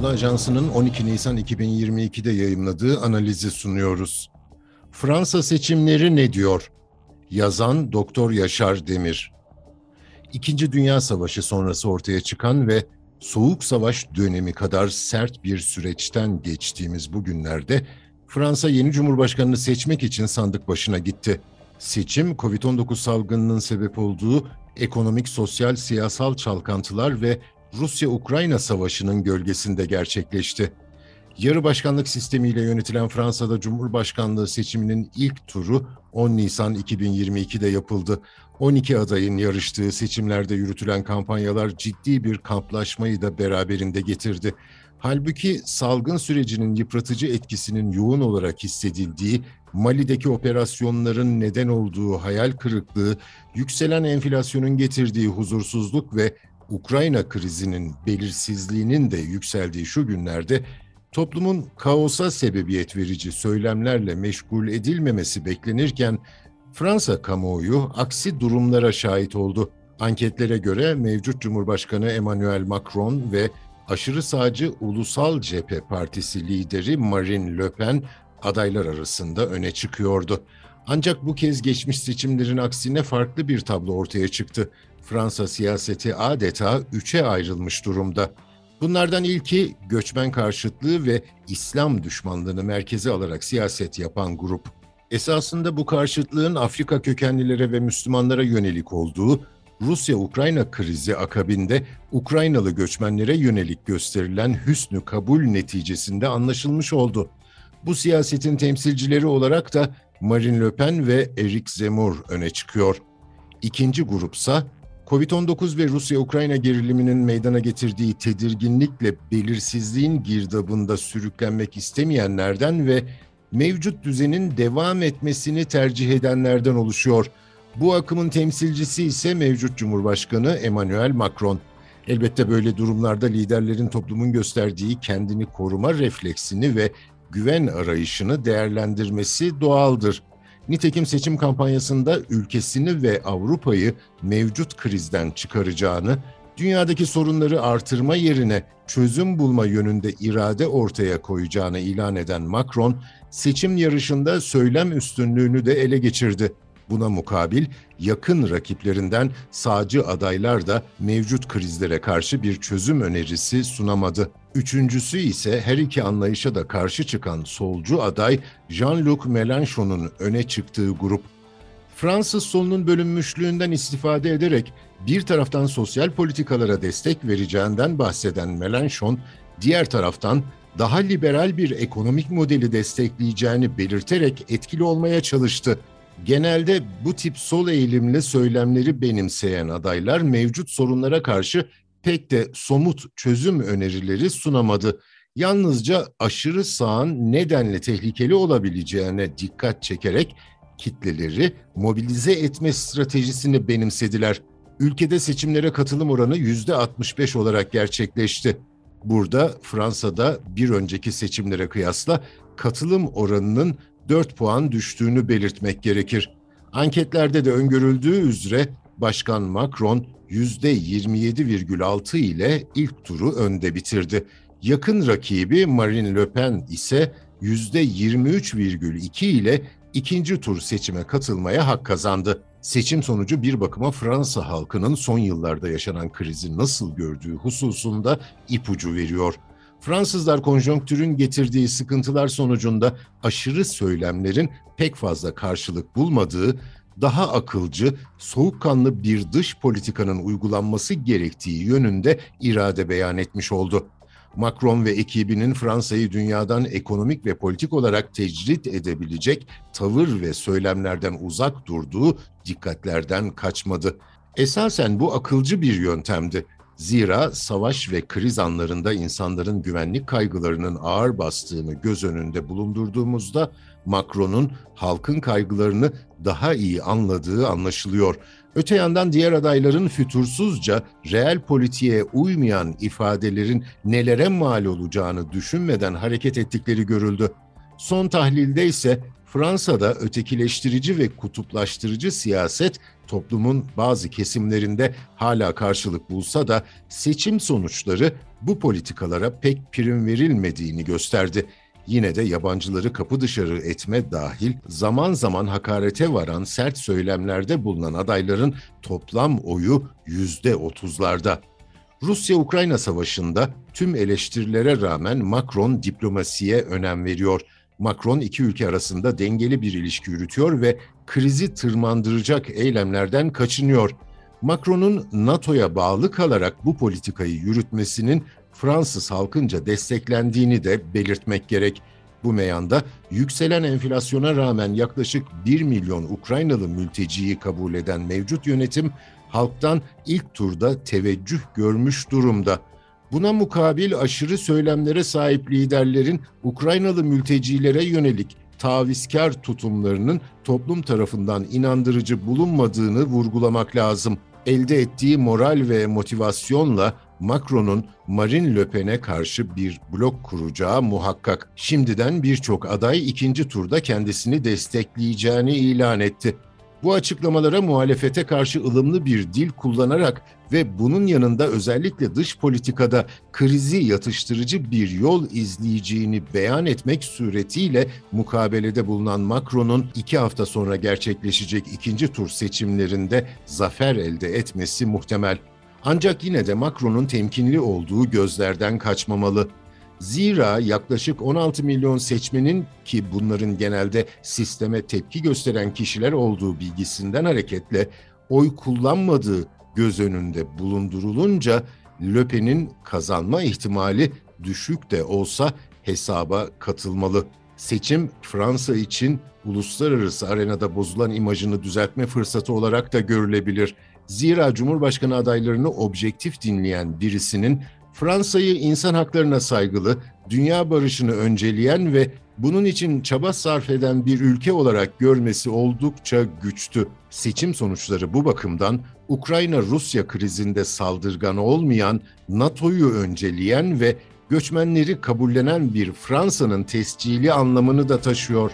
Anadolu Ajansı'nın 12 Nisan 2022'de yayımladığı analizi sunuyoruz. Fransa seçimleri ne diyor? Yazan Doktor Yaşar Demir. İkinci Dünya Savaşı sonrası ortaya çıkan ve Soğuk Savaş dönemi kadar sert bir süreçten geçtiğimiz bu günlerde Fransa yeni cumhurbaşkanını seçmek için sandık başına gitti. Seçim, Covid-19 salgınının sebep olduğu ekonomik, sosyal, siyasal çalkantılar ve Rusya-Ukrayna savaşının gölgesinde gerçekleşti. Yarı başkanlık sistemiyle yönetilen Fransa'da Cumhurbaşkanlığı seçiminin ilk turu 10 Nisan 2022'de yapıldı. 12 adayın yarıştığı seçimlerde yürütülen kampanyalar ciddi bir kamplaşmayı da beraberinde getirdi. Halbuki salgın sürecinin yıpratıcı etkisinin yoğun olarak hissedildiği, Mali'deki operasyonların neden olduğu hayal kırıklığı, yükselen enflasyonun getirdiği huzursuzluk ve Ukrayna krizinin belirsizliğinin de yükseldiği şu günlerde toplumun kaosa sebebiyet verici söylemlerle meşgul edilmemesi beklenirken Fransa kamuoyu aksi durumlara şahit oldu. Anketlere göre mevcut Cumhurbaşkanı Emmanuel Macron ve aşırı sağcı Ulusal Cephe Partisi lideri Marine Le Pen adaylar arasında öne çıkıyordu. Ancak bu kez geçmiş seçimlerin aksine farklı bir tablo ortaya çıktı. Fransa siyaseti adeta üçe ayrılmış durumda. Bunlardan ilki göçmen karşıtlığı ve İslam düşmanlığını merkeze alarak siyaset yapan grup. Esasında bu karşıtlığın Afrika kökenlilere ve Müslümanlara yönelik olduğu, Rusya-Ukrayna krizi akabinde Ukraynalı göçmenlere yönelik gösterilen hüsnü kabul neticesinde anlaşılmış oldu. Bu siyasetin temsilcileri olarak da Marine Le Pen ve Eric Zemmour öne çıkıyor. İkinci grupsa Covid-19 ve Rusya-Ukrayna geriliminin meydana getirdiği tedirginlikle belirsizliğin girdabında sürüklenmek istemeyenlerden ve mevcut düzenin devam etmesini tercih edenlerden oluşuyor. Bu akımın temsilcisi ise mevcut Cumhurbaşkanı Emmanuel Macron. Elbette böyle durumlarda liderlerin toplumun gösterdiği kendini koruma refleksini ve güven arayışını değerlendirmesi doğaldır. Nitekim seçim kampanyasında ülkesini ve Avrupa'yı mevcut krizden çıkaracağını, dünyadaki sorunları artırma yerine çözüm bulma yönünde irade ortaya koyacağını ilan eden Macron, seçim yarışında söylem üstünlüğünü de ele geçirdi. Buna mukabil yakın rakiplerinden sağcı adaylar da mevcut krizlere karşı bir çözüm önerisi sunamadı. Üçüncüsü ise her iki anlayışa da karşı çıkan solcu aday Jean-Luc Mélenchon'un öne çıktığı grup. Fransız solunun bölünmüşlüğünden istifade ederek bir taraftan sosyal politikalara destek vereceğinden bahseden Mélenchon, diğer taraftan daha liberal bir ekonomik modeli destekleyeceğini belirterek etkili olmaya çalıştı. Genelde bu tip sol eğilimli söylemleri benimseyen adaylar mevcut sorunlara karşı pek de somut çözüm önerileri sunamadı. Yalnızca aşırı sağın nedenle tehlikeli olabileceğine dikkat çekerek kitleleri mobilize etme stratejisini benimsediler. Ülkede seçimlere katılım oranı yüzde 65 olarak gerçekleşti. Burada Fransa'da bir önceki seçimlere kıyasla katılım oranının 4 puan düştüğünü belirtmek gerekir. Anketlerde de öngörüldüğü üzere Başkan Macron %27,6 ile ilk turu önde bitirdi. Yakın rakibi Marine Le Pen ise %23,2 ile ikinci tur seçime katılmaya hak kazandı. Seçim sonucu bir bakıma Fransa halkının son yıllarda yaşanan krizi nasıl gördüğü hususunda ipucu veriyor. Fransızlar konjonktürün getirdiği sıkıntılar sonucunda aşırı söylemlerin pek fazla karşılık bulmadığı, daha akılcı, soğukkanlı bir dış politikanın uygulanması gerektiği yönünde irade beyan etmiş oldu. Macron ve ekibinin Fransa'yı dünyadan ekonomik ve politik olarak tecrit edebilecek tavır ve söylemlerden uzak durduğu dikkatlerden kaçmadı. Esasen bu akılcı bir yöntemdi. Zira savaş ve kriz anlarında insanların güvenlik kaygılarının ağır bastığını göz önünde bulundurduğumuzda Macron'un halkın kaygılarını daha iyi anladığı anlaşılıyor. Öte yandan diğer adayların fütursuzca reel politiğe uymayan ifadelerin nelere mal olacağını düşünmeden hareket ettikleri görüldü. Son tahlilde ise Fransa'da ötekileştirici ve kutuplaştırıcı siyaset toplumun bazı kesimlerinde hala karşılık bulsa da seçim sonuçları bu politikalara pek prim verilmediğini gösterdi. Yine de yabancıları kapı dışarı etme dahil zaman zaman hakarete varan sert söylemlerde bulunan adayların toplam oyu yüzde otuzlarda. Rusya-Ukrayna savaşında tüm eleştirilere rağmen Macron diplomasiye önem veriyor. Macron iki ülke arasında dengeli bir ilişki yürütüyor ve krizi tırmandıracak eylemlerden kaçınıyor. Macron'un NATO'ya bağlı kalarak bu politikayı yürütmesinin Fransız halkınca desteklendiğini de belirtmek gerek. Bu meyanda yükselen enflasyona rağmen yaklaşık 1 milyon Ukraynalı mülteciyi kabul eden mevcut yönetim halktan ilk turda teveccüh görmüş durumda. Buna mukabil aşırı söylemlere sahip liderlerin Ukraynalı mültecilere yönelik tavizkar tutumlarının toplum tarafından inandırıcı bulunmadığını vurgulamak lazım. Elde ettiği moral ve motivasyonla Macron'un Marine Le Pen'e karşı bir blok kuracağı muhakkak. Şimdiden birçok aday ikinci turda kendisini destekleyeceğini ilan etti. Bu açıklamalara muhalefete karşı ılımlı bir dil kullanarak ve bunun yanında özellikle dış politikada krizi yatıştırıcı bir yol izleyeceğini beyan etmek suretiyle mukabelede bulunan Macron'un iki hafta sonra gerçekleşecek ikinci tur seçimlerinde zafer elde etmesi muhtemel. Ancak yine de Macron'un temkinli olduğu gözlerden kaçmamalı. Zira yaklaşık 16 milyon seçmenin ki bunların genelde sisteme tepki gösteren kişiler olduğu bilgisinden hareketle oy kullanmadığı göz önünde bulundurulunca Löpen'in kazanma ihtimali düşük de olsa hesaba katılmalı. Seçim Fransa için uluslararası arenada bozulan imajını düzeltme fırsatı olarak da görülebilir. Zira Cumhurbaşkanı adaylarını objektif dinleyen birisinin Fransa'yı insan haklarına saygılı, dünya barışını önceleyen ve bunun için çaba sarf eden bir ülke olarak görmesi oldukça güçtü. Seçim sonuçları bu bakımdan Ukrayna-Rusya krizinde saldırgan olmayan, NATO'yu önceleyen ve göçmenleri kabullenen bir Fransa'nın tescili anlamını da taşıyor.